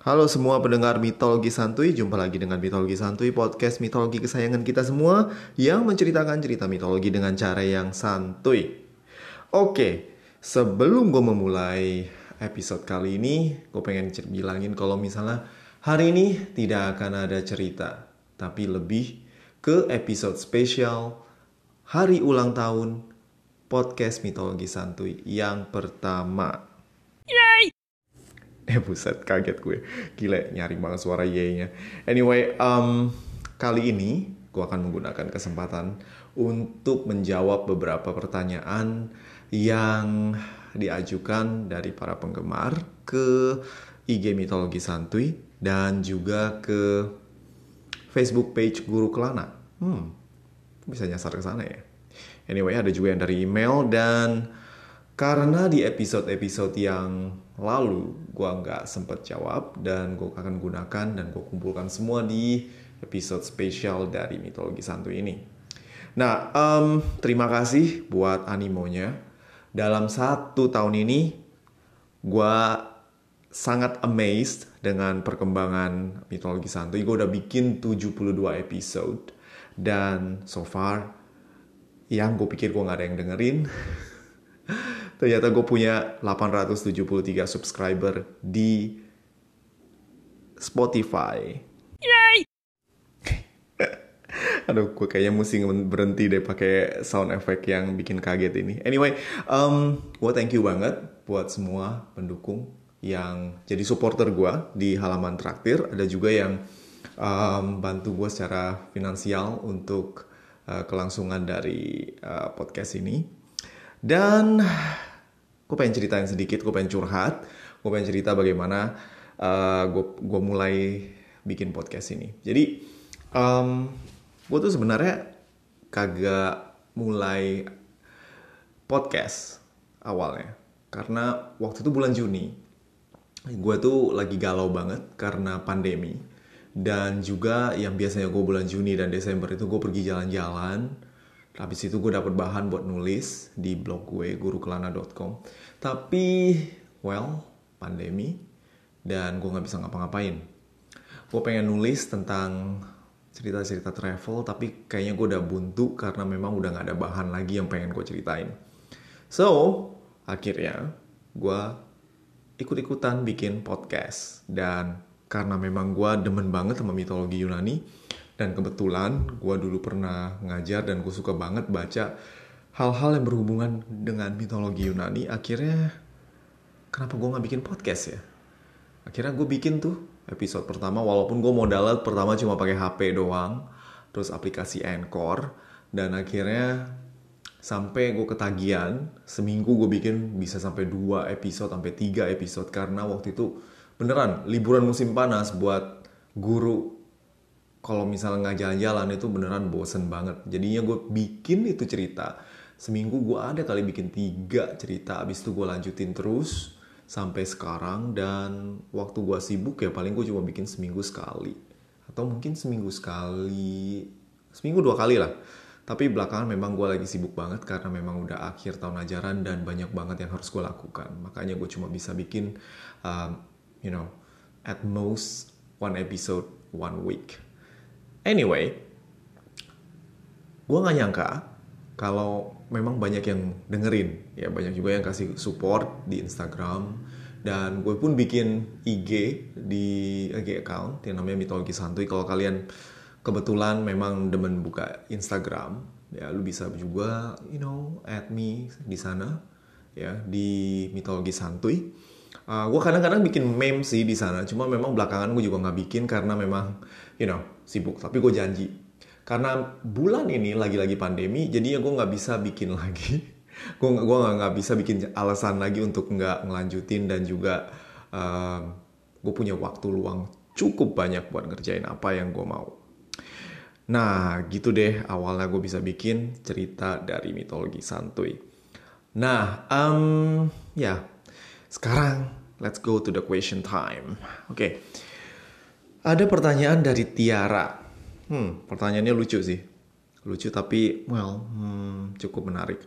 Halo semua pendengar mitologi santuy, jumpa lagi dengan mitologi santuy podcast mitologi kesayangan kita semua yang menceritakan cerita mitologi dengan cara yang santuy. Oke, sebelum gue memulai episode kali ini, gue pengen bilangin kalau misalnya hari ini tidak akan ada cerita, tapi lebih ke episode spesial hari ulang tahun podcast mitologi santuy yang pertama. Eh buset, kaget gue. Gila, nyaring banget suara Y-nya. Anyway, um, kali ini gue akan menggunakan kesempatan untuk menjawab beberapa pertanyaan yang diajukan dari para penggemar ke IG Mitologi Santuy dan juga ke Facebook page Guru Kelana. Hmm, bisa nyasar ke sana ya. Anyway, ada juga yang dari email dan karena di episode-episode yang lalu gue nggak sempet jawab dan gue akan gunakan dan gue kumpulkan semua di episode spesial dari mitologi santu ini. Nah, um, terima kasih buat animonya. Dalam satu tahun ini, gue sangat amazed dengan perkembangan mitologi santuy. Gue udah bikin 72 episode dan so far yang gue pikir gue gak ada yang dengerin ternyata gue punya 873 subscriber di Spotify. Yay! Aduh, gue kayaknya mesti berhenti deh pakai sound effect yang bikin kaget ini. Anyway, um, gue thank you banget buat semua pendukung yang jadi supporter gue di halaman traktir. Ada juga yang um, bantu gue secara finansial untuk uh, kelangsungan dari uh, podcast ini. Dan gue pengen ceritain sedikit, gue pengen curhat, gue pengen cerita bagaimana uh, gue mulai bikin podcast ini. Jadi um, gue tuh sebenarnya kagak mulai podcast awalnya. Karena waktu itu bulan Juni. Gue tuh lagi galau banget karena pandemi. Dan juga yang biasanya gue bulan Juni dan Desember itu gue pergi jalan-jalan Habis itu gue dapet bahan buat nulis di blog gue gurukelana.com. Tapi, well, pandemi dan gue nggak bisa ngapa-ngapain. Gue pengen nulis tentang cerita-cerita travel, tapi kayaknya gue udah buntu karena memang udah nggak ada bahan lagi yang pengen gue ceritain. So, akhirnya gue ikut-ikutan bikin podcast. Dan karena memang gue demen banget sama mitologi Yunani, dan kebetulan gue dulu pernah ngajar dan gue suka banget baca hal-hal yang berhubungan dengan mitologi Yunani. Akhirnya kenapa gue nggak bikin podcast ya? Akhirnya gue bikin tuh episode pertama walaupun gue modalnya pertama cuma pakai HP doang. Terus aplikasi Anchor. Dan akhirnya sampai gue ketagihan seminggu gue bikin bisa sampai dua episode sampai tiga episode karena waktu itu beneran liburan musim panas buat guru kalau misalnya nggak jalan-jalan itu beneran bosen banget. Jadinya gue bikin itu cerita. Seminggu gue ada kali bikin tiga cerita. Abis itu gue lanjutin terus sampai sekarang. Dan waktu gue sibuk ya paling gue cuma bikin seminggu sekali. Atau mungkin seminggu sekali. Seminggu dua kali lah. Tapi belakangan memang gue lagi sibuk banget karena memang udah akhir tahun ajaran dan banyak banget yang harus gue lakukan. Makanya gue cuma bisa bikin, um, you know, at most one episode one week. Anyway, gue gak nyangka kalau memang banyak yang dengerin, ya banyak juga yang kasih support di Instagram, dan gue pun bikin IG di IG account yang namanya Mitologi Santuy. Kalau kalian kebetulan memang demen buka Instagram, ya lu bisa juga, you know, add me di sana, ya di Mitologi Santuy. Uh, gue kadang-kadang bikin meme sih di sana, cuma memang belakangan gue juga nggak bikin karena memang, you know, sibuk. Tapi gue janji, karena bulan ini lagi-lagi pandemi, jadinya gue nggak bisa bikin lagi. gue gue nggak bisa bikin alasan lagi untuk nggak ngelanjutin dan juga uh, gue punya waktu luang cukup banyak buat ngerjain apa yang gue mau. Nah, gitu deh awalnya gue bisa bikin cerita dari mitologi santuy. Nah, um, ya sekarang let's go to the question time. Oke. Okay. Ada pertanyaan dari Tiara. Hmm, pertanyaannya lucu sih. Lucu tapi well, hmm, cukup menarik.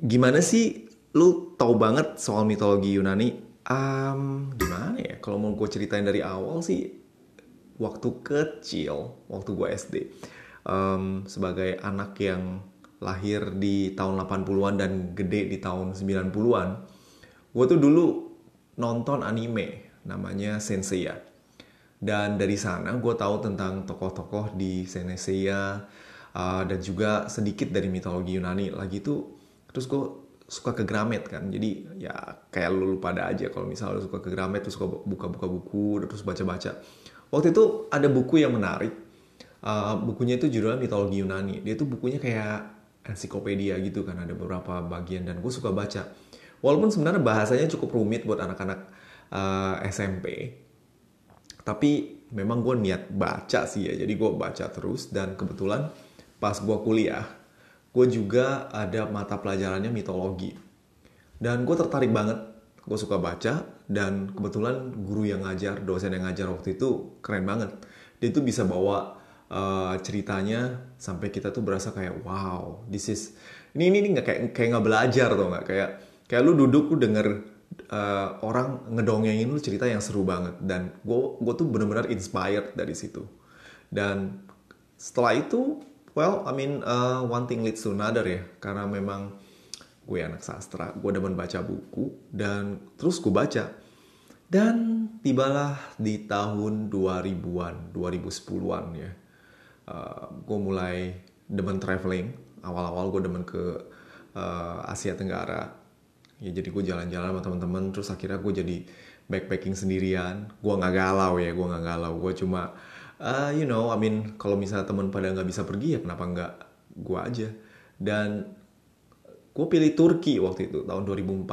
Gimana sih lu tahu banget soal mitologi Yunani Um, gimana ya? Kalau mau gue ceritain dari awal sih, waktu kecil, waktu gue SD, um, sebagai anak yang lahir di tahun 80-an dan gede di tahun 90-an, gue tuh dulu nonton anime namanya Senseiya. Dan dari sana gue tahu tentang tokoh-tokoh di Senseiya uh, dan juga sedikit dari mitologi Yunani. Lagi itu terus gue suka ke Gramet kan. Jadi ya kayak lu, lu pada aja kalau misalnya lu suka ke Gramet terus suka buka-buka buku terus baca-baca. Waktu itu ada buku yang menarik. Uh, bukunya itu judulnya mitologi Yunani. Dia tuh bukunya kayak ensiklopedia gitu kan ada beberapa bagian dan gue suka baca. Walaupun sebenarnya bahasanya cukup rumit buat anak-anak uh, SMP, tapi memang gue niat baca sih ya. Jadi gue baca terus dan kebetulan pas gue kuliah gue juga ada mata pelajarannya mitologi. Dan gue tertarik banget gue suka baca dan kebetulan guru yang ngajar dosen yang ngajar waktu itu keren banget. Dia tuh bisa bawa uh, ceritanya sampai kita tuh berasa kayak wow this is ini ini nggak kayak kayak nggak belajar tuh nggak? Kayak kayak lu duduk lu denger uh, orang ngedongengin lu cerita yang seru banget. Dan gue gue tuh bener-bener inspired dari situ. Dan setelah itu well I mean uh, one thing leads to another ya. Karena memang gue anak sastra gue demen baca buku dan terus gue baca. Dan tibalah di tahun 2000-an 2010-an ya uh, gue mulai demen traveling. Awal-awal gue demen ke uh, Asia Tenggara ya jadi gue jalan-jalan sama teman-teman terus akhirnya gue jadi backpacking sendirian. Gue nggak galau ya gue nggak galau. Gue cuma uh, you know I mean kalau misalnya teman pada nggak bisa pergi ya kenapa nggak gue aja? Dan gue pilih Turki waktu itu tahun 2014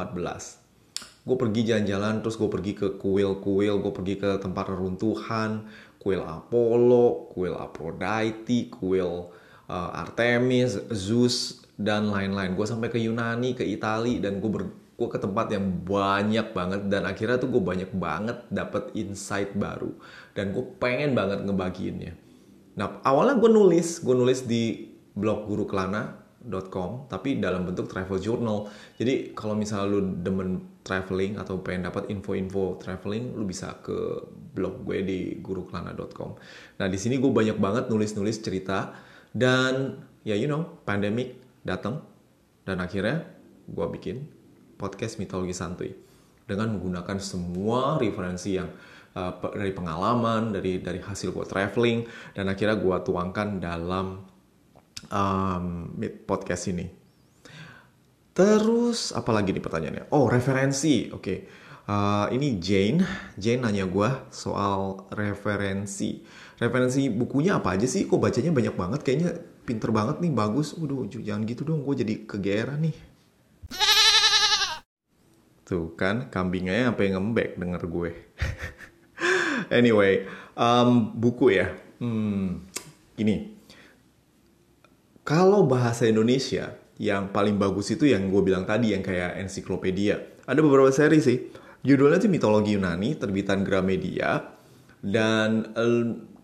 gue pergi jalan-jalan terus gue pergi ke kuil-kuil gue pergi ke tempat reruntuhan kuil Apollo kuil Aphrodite kuil uh, Artemis Zeus dan lain-lain. Gue sampai ke Yunani, ke Itali, dan gue ber gue ke tempat yang banyak banget dan akhirnya tuh gue banyak banget dapet insight baru dan gue pengen banget ngebagiinnya. Nah awalnya gue nulis, gue nulis di blog gurukelana.com tapi dalam bentuk travel journal. Jadi kalau misalnya lu demen traveling atau pengen dapat info-info traveling, lu bisa ke blog gue di gurukelana.com. Nah di sini gue banyak banget nulis-nulis cerita dan ya you know pandemic datang dan akhirnya gue bikin podcast mitologi santuy dengan menggunakan semua referensi yang uh, dari pengalaman dari dari hasil gue traveling dan akhirnya gue tuangkan dalam um, podcast ini. Terus apalagi nih pertanyaannya? Oh referensi oke. Okay. uh, ini Jane Jane nanya gue soal referensi. Referensi bukunya apa aja sih? Kok bacanya banyak banget kayaknya pinter banget nih bagus. Waduh jangan gitu dong. Gue jadi kegeeran nih. Tuh kan kambingnya sampai ngembek denger gue. Anyway um, buku ya. Hmm, ini. Kalau bahasa Indonesia yang paling bagus itu yang gue bilang tadi yang kayak ensiklopedia. Ada beberapa seri sih. Judulnya tuh mitologi Yunani terbitan Gramedia. Dan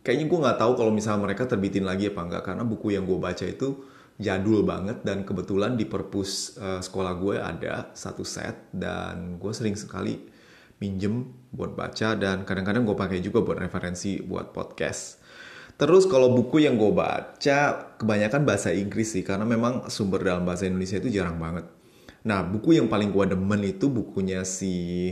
kayaknya gue nggak tahu kalau misalnya mereka terbitin lagi apa enggak karena buku yang gue baca itu jadul banget dan kebetulan di perpus uh, sekolah gue ada satu set dan gue sering sekali minjem buat baca dan kadang-kadang gue pakai juga buat referensi buat podcast. Terus kalau buku yang gue baca kebanyakan bahasa Inggris sih karena memang sumber dalam bahasa Indonesia itu jarang banget. Nah buku yang paling gue demen itu bukunya si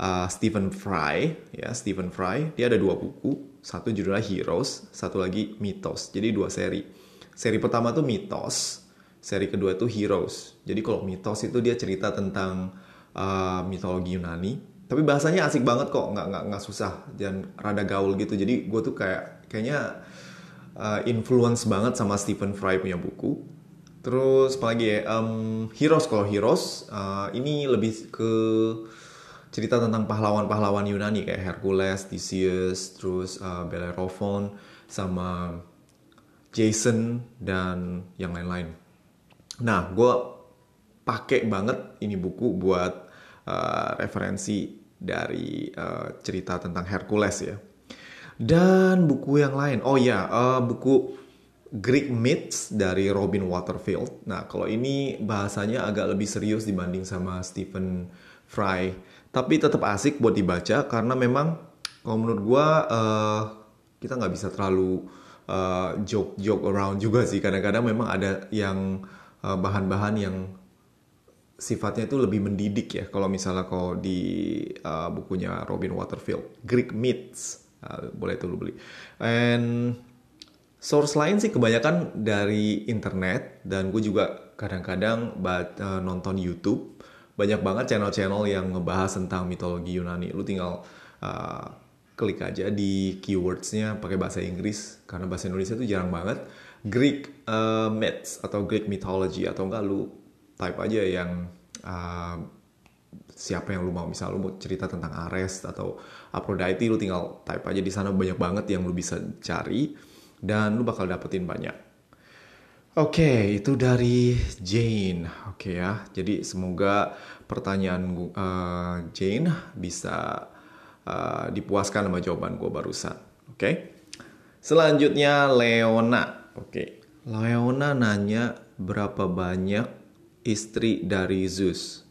uh, Stephen Fry ya Stephen Fry dia ada dua buku satu judulnya Heroes, satu lagi Mythos. Jadi dua seri. Seri pertama tuh Mythos, seri kedua tuh Heroes. Jadi kalau Mythos itu dia cerita tentang uh, mitologi Yunani. Tapi bahasanya asik banget kok, nggak nggak nggak susah dan rada gaul gitu. Jadi gue tuh kayak kayaknya uh, influence banget sama Stephen Fry punya buku. Terus apalagi ya, um, Heroes kalau Heroes uh, ini lebih ke cerita tentang pahlawan-pahlawan Yunani kayak Hercules, Theseus, terus uh, Bellerophon, sama Jason dan yang lain-lain. Nah, gue pakai banget ini buku buat uh, referensi dari uh, cerita tentang Hercules ya. Dan buku yang lain, oh ya, uh, buku Greek Myths dari Robin Waterfield. Nah, kalau ini bahasanya agak lebih serius dibanding sama Stephen Fry tapi tetap asik buat dibaca karena memang kalau menurut gue uh, kita nggak bisa terlalu uh, joke joke around juga sih. Kadang-kadang memang ada yang uh, bahan-bahan uh, yang sifatnya itu lebih mendidik ya. Kalau misalnya kalau di uh, bukunya Robin Waterfield Greek Myths uh, boleh tuh lu beli. And source lain sih kebanyakan dari internet dan gue juga kadang-kadang uh, nonton YouTube banyak banget channel-channel yang ngebahas tentang mitologi Yunani. Lu tinggal uh, klik aja di keywordsnya pakai bahasa Inggris karena bahasa Indonesia itu jarang banget. Greek uh, myths atau Greek mythology atau enggak lu type aja yang uh, siapa yang lu mau. Misal lu mau cerita tentang Ares atau Aphrodite lu tinggal type aja. Di sana banyak banget yang lu bisa cari dan lu bakal dapetin banyak. Oke, okay, itu dari Jane. Oke okay ya, jadi semoga pertanyaan uh, Jane bisa uh, dipuaskan sama jawaban gue barusan. Oke, okay? selanjutnya Leona. Oke, okay. Leona nanya berapa banyak istri dari Zeus?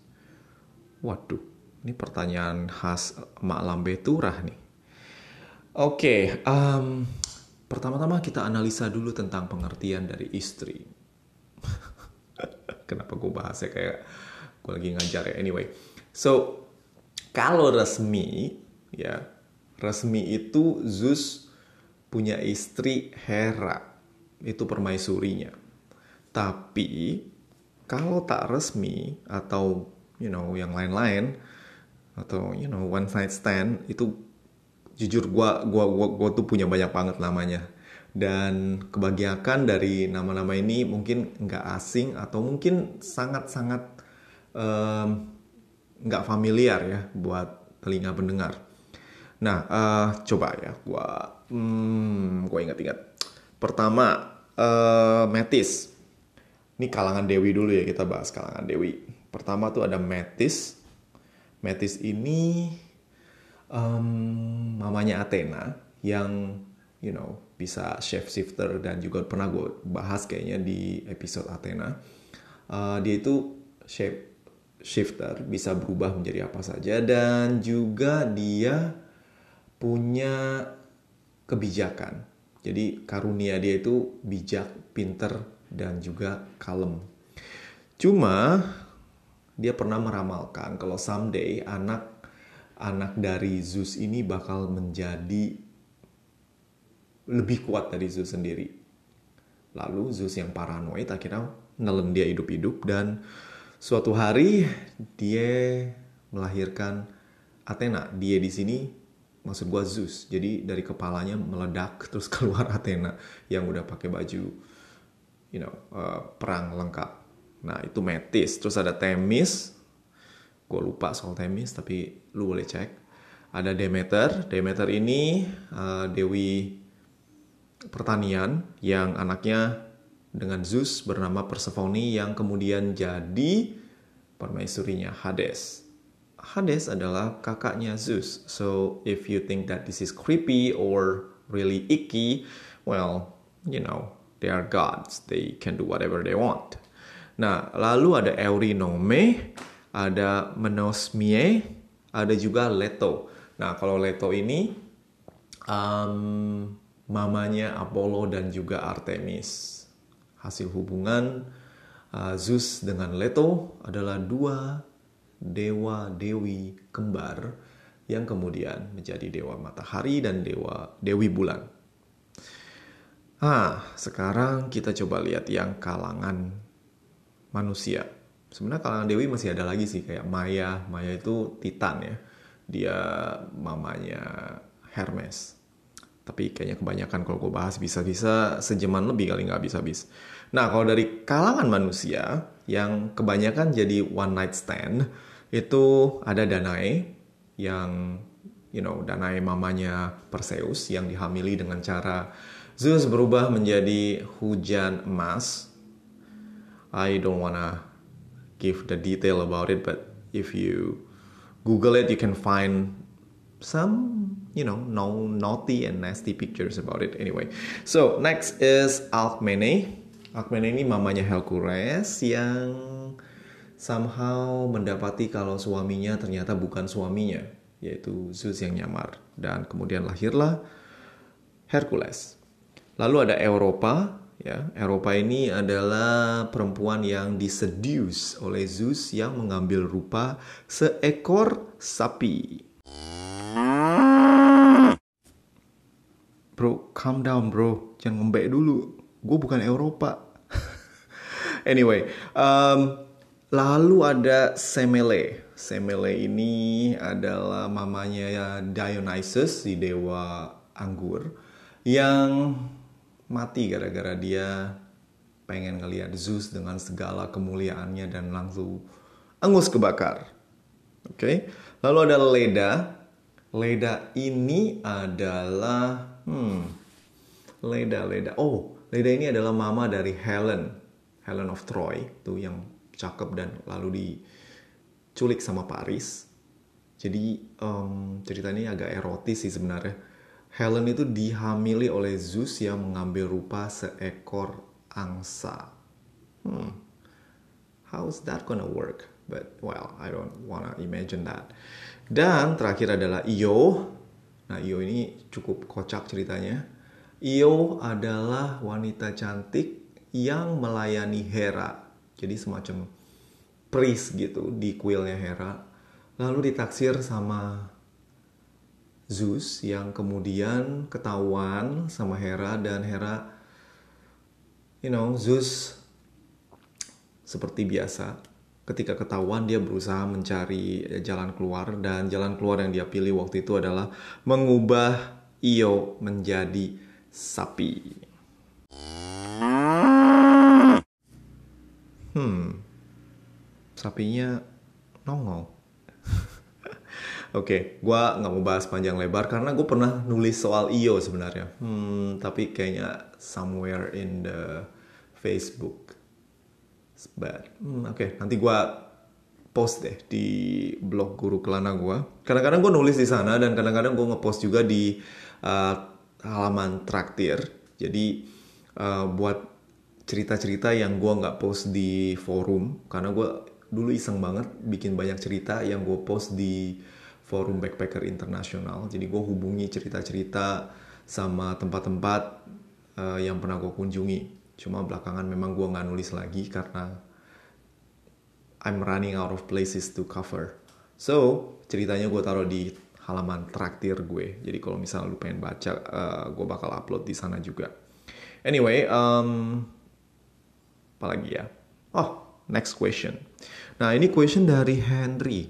Waduh, ini pertanyaan khas Mak Lambe Turah nih. Oke, okay, um, pertama-tama kita analisa dulu tentang pengertian dari istri. Kenapa gue bahasnya kayak gue lagi ngajar ya? Anyway, so kalau resmi ya resmi itu Zeus punya istri Hera itu permaisurinya. Tapi kalau tak resmi atau you know yang lain-lain atau you know one night stand itu jujur gua gua gua, gua tuh punya banyak banget namanya dan kebahagiaan dari nama-nama ini mungkin nggak asing atau mungkin sangat-sangat nggak um, familiar ya buat telinga pendengar. Nah, uh, coba ya, gua, hmm, gua ingat-ingat. Pertama, uh, Metis. Ini kalangan Dewi dulu ya kita bahas kalangan Dewi. Pertama tuh ada Metis. Metis ini um, mamanya Athena yang you know bisa chef shifter dan juga pernah gue bahas kayaknya di episode Athena. Uh, dia itu shape shifter bisa berubah menjadi apa saja dan juga dia punya kebijakan. Jadi karunia dia itu bijak, pinter, dan juga kalem. Cuma dia pernah meramalkan kalau someday anak anak dari Zeus ini bakal menjadi lebih kuat dari Zeus sendiri. Lalu Zeus yang paranoid akhirnya nelen dia hidup-hidup dan suatu hari dia melahirkan Athena. Dia di sini maksud gua Zeus. Jadi dari kepalanya meledak terus keluar Athena yang udah pakai baju you know uh, perang lengkap. Nah itu Metis. Terus ada Temis. Gue lupa soal Temis tapi lu boleh cek. Ada Demeter. Demeter ini uh, dewi pertanian yang anaknya dengan Zeus bernama Persephone yang kemudian jadi permaisurinya Hades. Hades adalah kakaknya Zeus. So if you think that this is creepy or really icky, well, you know, They are gods. They can do whatever they want. Nah, lalu ada Eurinome, ada Menosmie, ada juga Leto. Nah, kalau Leto ini um, mamanya Apollo dan juga Artemis. Hasil hubungan uh, Zeus dengan Leto adalah dua dewa dewi kembar yang kemudian menjadi dewa matahari dan dewa dewi bulan. Ah, sekarang kita coba lihat yang kalangan manusia. Sebenarnya kalangan dewi masih ada lagi sih kayak Maya. Maya itu Titan ya. Dia mamanya Hermes. Tapi kayaknya kebanyakan kalau gue bahas bisa-bisa sejaman lebih kali nggak bisa habis. Nah kalau dari kalangan manusia yang kebanyakan jadi one night stand itu ada Danae yang you know Danae mamanya Perseus yang dihamili dengan cara Zeus berubah menjadi hujan emas. I don't wanna give the detail about it, but if you Google it, you can find some, you know, no naughty and nasty pictures about it. Anyway, so next is Alcmene. Alcmene ini mamanya Hercules yang somehow mendapati kalau suaminya ternyata bukan suaminya, yaitu Zeus yang nyamar. Dan kemudian lahirlah Hercules. Lalu ada Eropa, ya. Eropa ini adalah perempuan yang diseduce oleh Zeus yang mengambil rupa seekor sapi. Bro, calm down bro, jangan ngembek dulu. Gue bukan Eropa. anyway, um, Lalu ada Semele. Semele ini adalah mamanya Dionysus, si dewa anggur, yang mati gara-gara dia pengen ngelihat Zeus dengan segala kemuliaannya dan langsung angus kebakar. Oke. Okay? Lalu ada Leda. Leda ini adalah hmm Leda Leda. Oh, Leda ini adalah mama dari Helen. Helen of Troy, tuh yang cakep dan lalu diculik sama Paris. Jadi um, cerita ini agak erotis sih sebenarnya. Helen itu dihamili oleh Zeus yang mengambil rupa seekor angsa. Hmm. How's that gonna work? But well, I don't wanna imagine that. Dan terakhir adalah Io. Nah, Io ini cukup kocak ceritanya. Io adalah wanita cantik yang melayani Hera jadi semacam priest gitu di kuilnya Hera. Lalu ditaksir sama Zeus yang kemudian ketahuan sama Hera dan Hera you know Zeus seperti biasa ketika ketahuan dia berusaha mencari jalan keluar dan jalan keluar yang dia pilih waktu itu adalah mengubah Io menjadi sapi. Hmm, sapinya nongol. Oke, okay, gue nggak mau bahas panjang lebar karena gue pernah nulis soal IO sebenarnya. Hmm, tapi kayaknya somewhere in the Facebook. But, hmm, oke, okay, nanti gue post deh di blog guru kelana gue. Kadang-kadang gue nulis di sana dan kadang-kadang gue ngepost juga di uh, halaman traktir. Jadi uh, buat cerita-cerita yang gue nggak post di forum karena gue dulu iseng banget bikin banyak cerita yang gue post di forum backpacker internasional jadi gue hubungi cerita-cerita sama tempat-tempat uh, yang pernah gue kunjungi cuma belakangan memang gue nggak nulis lagi karena I'm running out of places to cover so ceritanya gue taruh di halaman traktir gue jadi kalau misalnya lu pengen baca uh, eh, gue bakal upload di sana juga anyway um, Apalagi ya? Oh, next question. Nah, ini question dari Henry.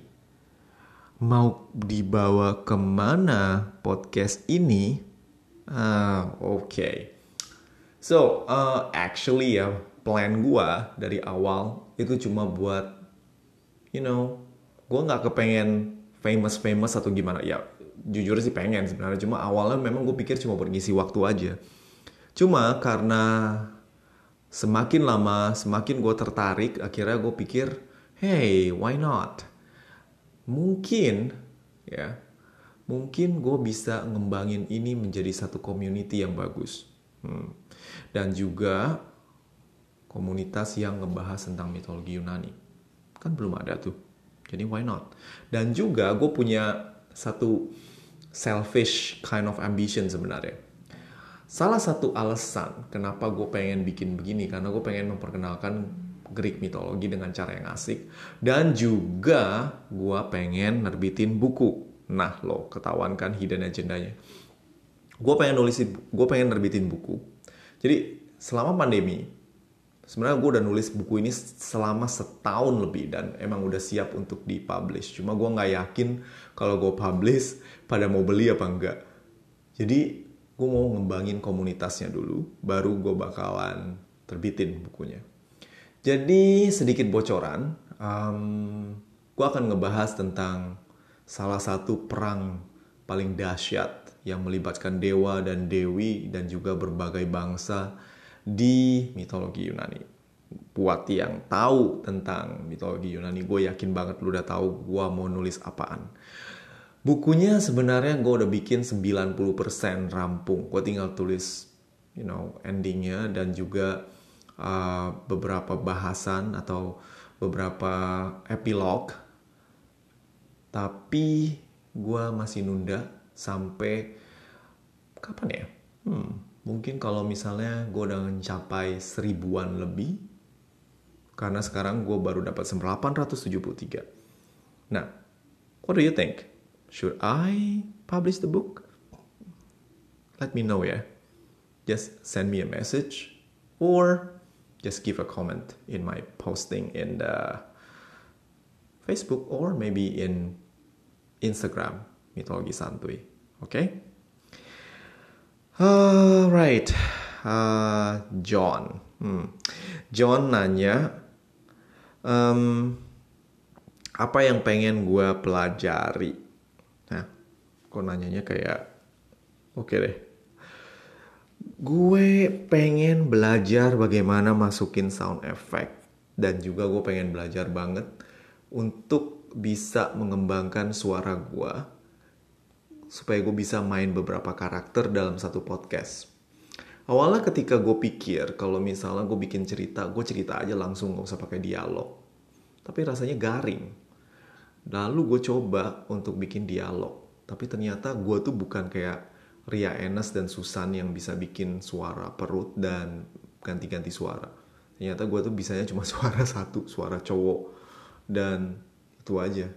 Mau dibawa ke mana podcast ini? Ah, oke. Okay. So, uh, actually ya, plan gua dari awal itu cuma buat, you know, gua nggak kepengen famous-famous atau gimana. Ya, jujur sih pengen sebenarnya. Cuma awalnya memang gue pikir cuma buat ngisi waktu aja. Cuma karena semakin lama semakin gue tertarik akhirnya gue pikir hey why not mungkin ya mungkin gue bisa ngembangin ini menjadi satu community yang bagus. Hmm. dan juga komunitas yang ngebahas tentang mitologi Yunani. Kan belum ada tuh. Jadi why not? Dan juga gue punya satu selfish kind of ambition sebenarnya. Salah satu alasan kenapa gue pengen bikin begini karena gue pengen memperkenalkan Greek mitologi dengan cara yang asik dan juga gue pengen nerbitin buku. Nah lo ketahuan kan hidden agendanya. Gue pengen nulis, gue pengen nerbitin buku. Jadi selama pandemi sebenarnya gue udah nulis buku ini selama setahun lebih dan emang udah siap untuk dipublish. Cuma gue nggak yakin kalau gue publish pada mau beli apa enggak. Jadi gue mau ngembangin komunitasnya dulu, baru gue bakalan terbitin bukunya. Jadi sedikit bocoran, um, gue akan ngebahas tentang salah satu perang paling dahsyat yang melibatkan dewa dan dewi dan juga berbagai bangsa di mitologi Yunani. Buat yang tahu tentang mitologi Yunani, gue yakin banget lu udah tahu gue mau nulis apaan. Bukunya sebenarnya gue udah bikin 90% rampung. Gue tinggal tulis, you know, endingnya dan juga uh, beberapa bahasan atau beberapa epilog tapi gue masih nunda sampai kapan ya? Hmm, mungkin kalau misalnya gue udah mencapai seribuan lebih, karena sekarang gue baru dapat 873. Nah, what do you think? Should I publish the book? Let me know ya. Just send me a message or just give a comment in my posting in the Facebook or maybe in Instagram mitologi santuy. Okay? Alright, uh, John. Hmm. John nanya, um, apa yang pengen gue pelajari? Nah, kok nanyanya kayak, oke okay deh. Gue pengen belajar bagaimana masukin sound effect dan juga gue pengen belajar banget untuk bisa mengembangkan suara gue supaya gue bisa main beberapa karakter dalam satu podcast. Awalnya ketika gue pikir kalau misalnya gue bikin cerita, gue cerita aja langsung gak usah pakai dialog. Tapi rasanya garing. Lalu gue coba untuk bikin dialog. Tapi ternyata gue tuh bukan kayak Ria Enes dan Susan yang bisa bikin suara perut dan ganti-ganti suara. Ternyata gue tuh bisanya cuma suara satu, suara cowok. Dan itu aja.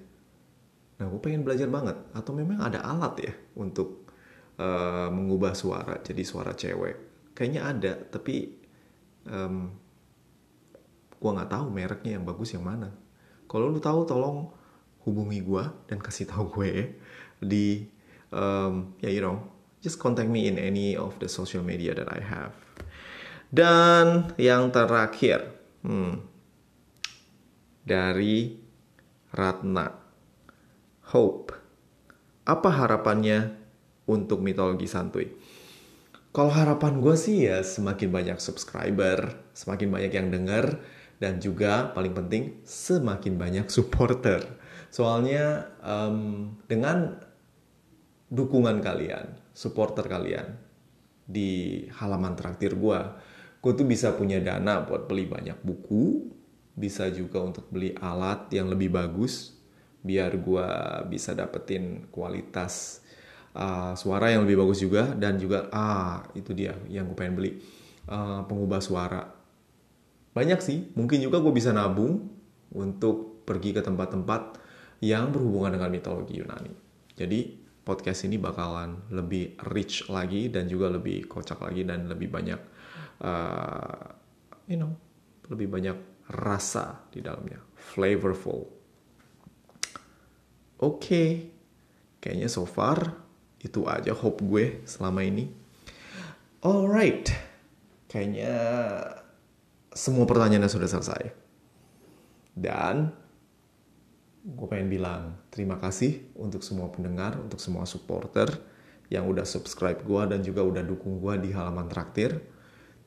Nah gue pengen belajar banget. Atau memang ada alat ya untuk uh, mengubah suara jadi suara cewek? Kayaknya ada tapi um, gue nggak tahu mereknya yang bagus yang mana. Kalau lu tahu tolong hubungi gue dan kasih tahu gue di um, ya you know just contact me in any of the social media that I have dan yang terakhir hmm, dari Ratna. Hope. Apa harapannya untuk mitologi santuy? Kalau harapan gue sih ya semakin banyak subscriber, semakin banyak yang denger, dan juga paling penting semakin banyak supporter. Soalnya um, dengan dukungan kalian, supporter kalian di halaman traktir gue, gue tuh bisa punya dana buat beli banyak buku, bisa juga untuk beli alat yang lebih bagus biar gue bisa dapetin kualitas uh, suara yang lebih bagus juga dan juga ah itu dia yang gue pengen beli uh, pengubah suara. Banyak sih mungkin juga gue bisa nabung untuk pergi ke tempat-tempat yang berhubungan dengan mitologi Yunani. Jadi podcast ini bakalan lebih rich lagi dan juga lebih kocak lagi dan lebih banyak uh, you know lebih banyak rasa di dalamnya, flavorful. Oke, okay. kayaknya so far itu aja hope gue selama ini. Alright, kayaknya semua pertanyaannya sudah selesai. Dan gue pengen bilang terima kasih untuk semua pendengar, untuk semua supporter yang udah subscribe gue dan juga udah dukung gue di halaman traktir.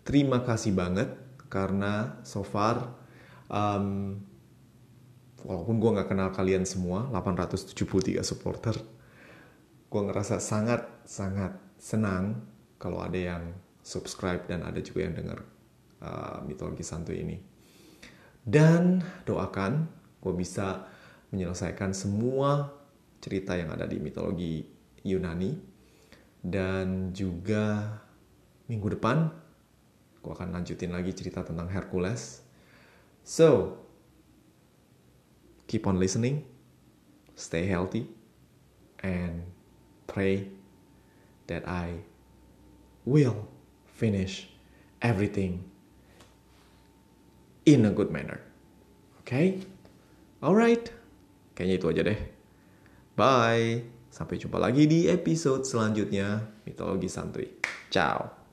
Terima kasih banget karena so far um, walaupun gue nggak kenal kalian semua 873 supporter gue ngerasa sangat sangat senang kalau ada yang subscribe dan ada juga yang dengar uh, mitologi santuy ini dan doakan gue bisa menyelesaikan semua cerita yang ada di mitologi Yunani dan juga minggu depan gue akan lanjutin lagi cerita tentang Hercules So, keep on listening, stay healthy, and pray that I will finish everything in a good manner. Okay? Alright. Kayaknya itu aja deh. Bye. Sampai jumpa lagi di episode selanjutnya Mitologi Santuy. Ciao.